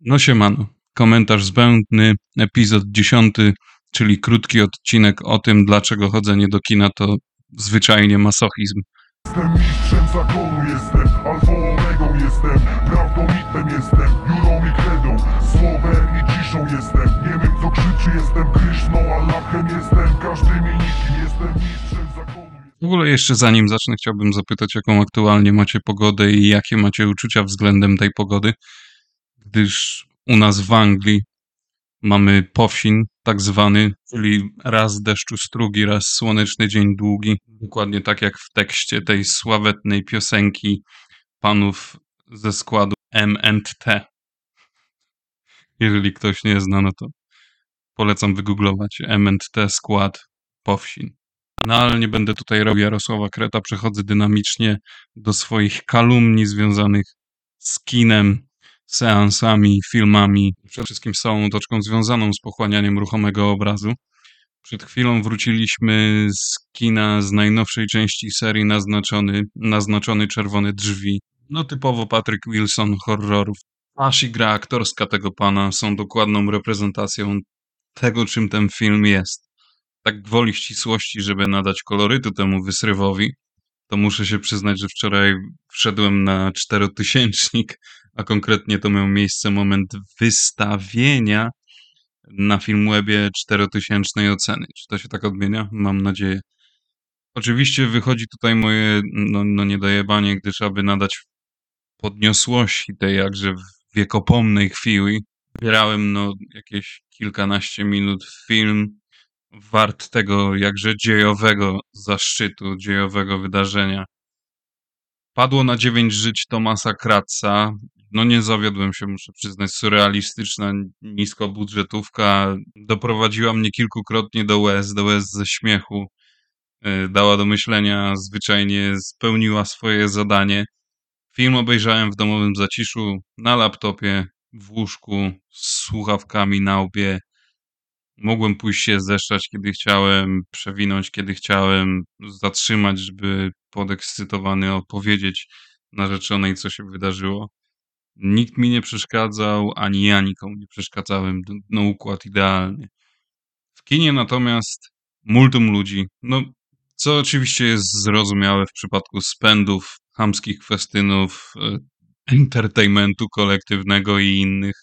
No siemano. Komentarz zbędny, epizod 10, czyli krótki odcinek o tym, dlaczego chodzenie do kina to zwyczajnie masochizm. Jestem mistrzem zakonu, jestem alfą omegą, jestem prawdą mitem, jestem jurą i kredą, słowem i ciszą jestem, nie wiem co krzyczy, jestem Kryszną, Allahem jestem, każdym i nikim, jestem mistrzem zakonu. W ogóle jeszcze zanim zacznę, chciałbym zapytać, jaką aktualnie macie pogodę i jakie macie uczucia względem tej pogody, gdyż u nas w Anglii mamy powsin, tak zwany, czyli raz deszczu strugi, raz słoneczny dzień długi. Dokładnie tak jak w tekście tej sławetnej piosenki panów ze składu M&T. Jeżeli ktoś nie zna, no to polecam wygooglować M&T skład powsin. No ale nie będę tutaj robił Jarosława Kreta, przechodzę dynamicznie do swoich kalumni związanych z kinem, seansami, filmami, przede wszystkim z całą otoczką związaną z pochłanianiem ruchomego obrazu. Przed chwilą wróciliśmy z kina z najnowszej części serii Naznaczony, Naznaczony Czerwone Drzwi. No typowo Patrick Wilson horrorów. Aż i gra aktorska tego pana są dokładną reprezentacją tego, czym ten film jest. Tak gwoli ścisłości, żeby nadać kolorytu temu wysrywowi, to muszę się przyznać, że wczoraj wszedłem na czterotysięcznik, a konkretnie to miał miejsce moment wystawienia na Filmwebie czterotysięcznej oceny. Czy to się tak odmienia? Mam nadzieję. Oczywiście wychodzi tutaj moje no, no niedojebanie, gdyż aby nadać podniosłości tej jakże wiekopomnej chwili, wybierałem no jakieś kilkanaście minut film wart tego jakże dziejowego zaszczytu, dziejowego wydarzenia. Padło na dziewięć żyć Tomasa Kratza. No nie zawiodłem się, muszę przyznać, surrealistyczna, niskobudżetówka. Doprowadziła mnie kilkukrotnie do łez, do łez ze śmiechu. Yy, Dała do myślenia, zwyczajnie spełniła swoje zadanie. Film obejrzałem w domowym zaciszu, na laptopie, w łóżku, z słuchawkami na łbie. Mogłem pójść się zeszczać, kiedy chciałem, przewinąć, kiedy chciałem, zatrzymać, żeby podekscytowany opowiedzieć narzeczonej, co się wydarzyło. Nikt mi nie przeszkadzał, ani ja nikomu nie przeszkadzałem. No układ idealny. W kinie natomiast multum ludzi, no co oczywiście jest zrozumiałe w przypadku spędów, chamskich festynów, e, entertainmentu kolektywnego i innych.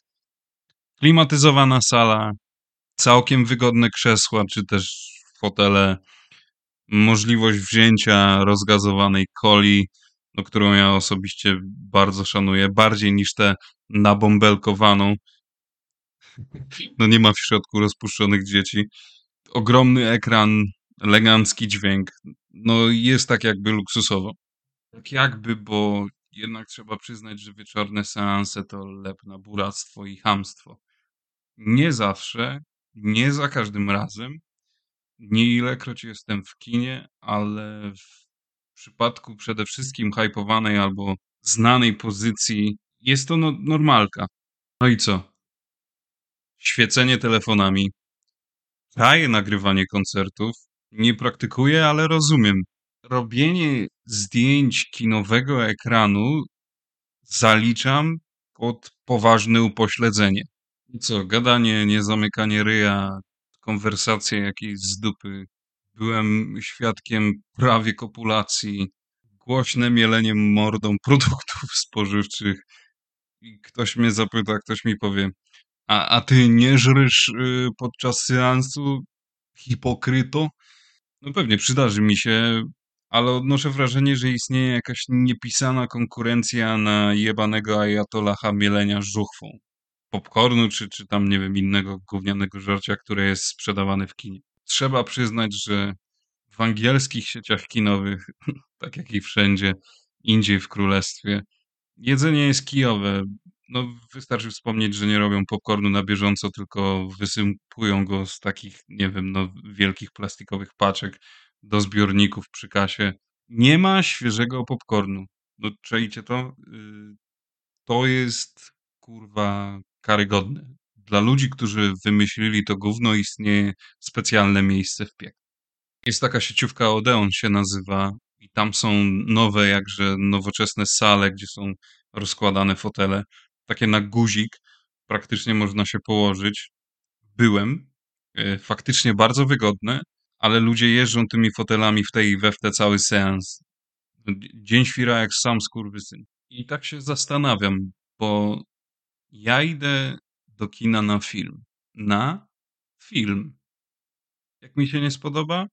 Klimatyzowana sala, całkiem wygodne krzesła, czy też fotele, możliwość wzięcia rozgazowanej coli, no, którą ja osobiście bardzo szanuję, bardziej niż tę nabąbelkowaną. No nie ma w środku rozpuszczonych dzieci. Ogromny ekran, elegancki dźwięk. No jest tak jakby luksusowo. Tak jakby, bo jednak trzeba przyznać, że wieczorne seanse to lepne buractwo i hamstwo. Nie zawsze, nie za każdym razem, nie ilekroć jestem w kinie, ale w przypadku przede wszystkim hypowanej albo znanej pozycji jest to no, normalka. No i co? Świecenie telefonami. Kraje nagrywanie koncertów. Nie praktykuję, ale rozumiem. Robienie zdjęć kinowego ekranu zaliczam pod poważne upośledzenie. I co, gadanie, nie zamykanie ryja, konwersacje jakieś z dupy. Byłem świadkiem prawie kopulacji, głośne mielenie mordą produktów spożywczych. I ktoś mnie zapyta, ktoś mi powie, a, a ty nie żrysz y, podczas seansu, hipokryto? No pewnie przydarzy mi się, ale odnoszę wrażenie, że istnieje jakaś niepisana konkurencja na jebanego ajatolacha mielenia żuchwą popcornu, czy, czy tam, nie wiem, innego gównianego żarcia, które jest sprzedawane w kinie. Trzeba przyznać, że w angielskich sieciach kinowych, tak jak i wszędzie indziej w królestwie, jedzenie jest kijowe. No, wystarczy wspomnieć, że nie robią popcornu na bieżąco, tylko wysypują go z takich, nie wiem, no, wielkich plastikowych paczek do zbiorników przy kasie. Nie ma świeżego popcornu. No, czajcie to? Yy, to jest, kurwa, karygodne. Dla ludzi, którzy wymyślili to gówno, istnieje specjalne miejsce w piekle. Jest taka sieciówka Odeon się nazywa i tam są nowe, jakże nowoczesne sale, gdzie są rozkładane fotele, takie na guzik. praktycznie można się położyć. Byłem. E, faktycznie bardzo wygodne, ale ludzie jeżdżą tymi fotelami w tej i we w te cały seans. Dzień świra jak sam skurwysyn. I tak się zastanawiam, bo ja idę do kina na film. Na film. Jak mi się nie spodoba,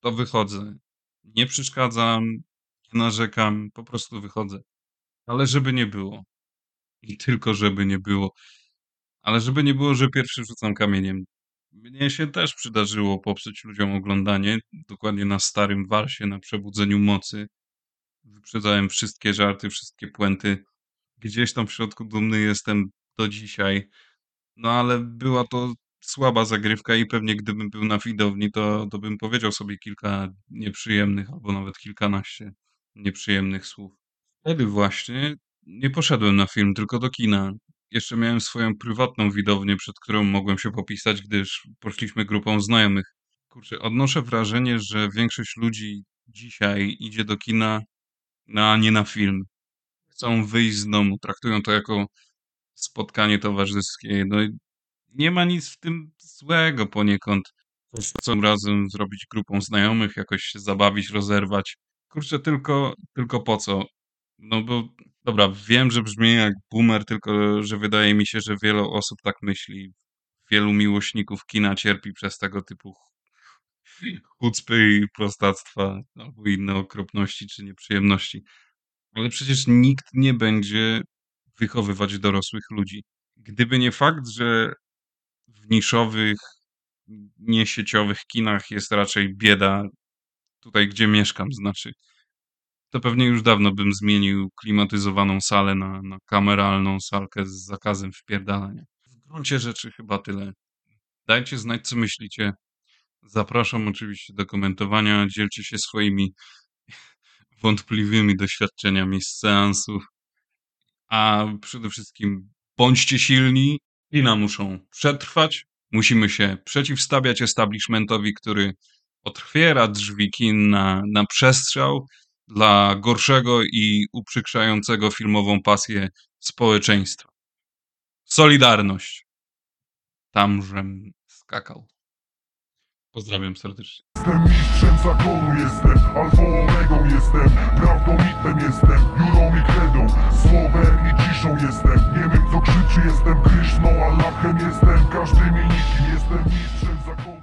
to wychodzę. Nie przeszkadzam, nie narzekam, po prostu wychodzę. Ale żeby nie było. I tylko żeby nie było. Ale żeby nie było, że pierwszy rzucam kamieniem. Mnie się też przydarzyło popsuć ludziom oglądanie, dokładnie na starym warsie, na przebudzeniu mocy. Wyprzedzałem wszystkie żarty, wszystkie puenty. Gdzieś tam w środku dumny jestem do dzisiaj. No ale była to słaba zagrywka i pewnie gdybym był na widowni, to, to bym powiedział sobie kilka nieprzyjemnych, albo nawet kilkanaście nieprzyjemnych słów. Wtedy właśnie nie poszedłem na film, tylko do kina. Jeszcze miałem swoją prywatną widownię, przed którą mogłem się popisać, gdyż poszliśmy grupą znajomych. Kurczę, odnoszę wrażenie, że większość ludzi dzisiaj idzie do kina, no, a nie na film. Chcą wyjść z domu, traktują to jako spotkanie towarzyskie. No i nie ma nic w tym złego poniekąd. Chcą razem zrobić grupą znajomych, jakoś się zabawić, rozerwać. Kurczę, tylko, tylko po co? No bo, dobra, wiem, że brzmi jak boomer, tylko że wydaje mi się, że wiele osób tak myśli. Wielu miłośników kina cierpi przez tego typu chucpy i prostactwa, albo inne okropności czy nieprzyjemności. Ale przecież nikt nie będzie wychowywać dorosłych ludzi. Gdyby nie fakt, że w niszowych, niesieciowych kinach jest raczej bieda, tutaj gdzie mieszkam, znaczy, to pewnie już dawno bym zmienił klimatyzowaną salę na, na kameralną salkę z zakazem wpierdalania. W gruncie rzeczy chyba tyle. Dajcie znać, co myślicie. Zapraszam oczywiście do komentowania. Dzielcie się swoimi wątpliwymi doświadczeniami z seansów. A przede wszystkim bądźcie silni. Kina muszą przetrwać. Musimy się przeciwstawiać establishmentowi, który otwiera drzwi kin na, na przestrzał dla gorszego i uprzykrzającego filmową pasję społeczeństwa. Solidarność. Tamżem skakał. Pozdrawiam serdecznie. Jestem mistrzem zakonu, jestem? Alfą omegą, jestem. Prawdomitem, jestem. Jurą i kredą, słowem i ciszą jestem, nie wiem co krzyczy, jestem Kryszną, Allahem jestem, każdym i nikim, jestem mistrzem zakonu.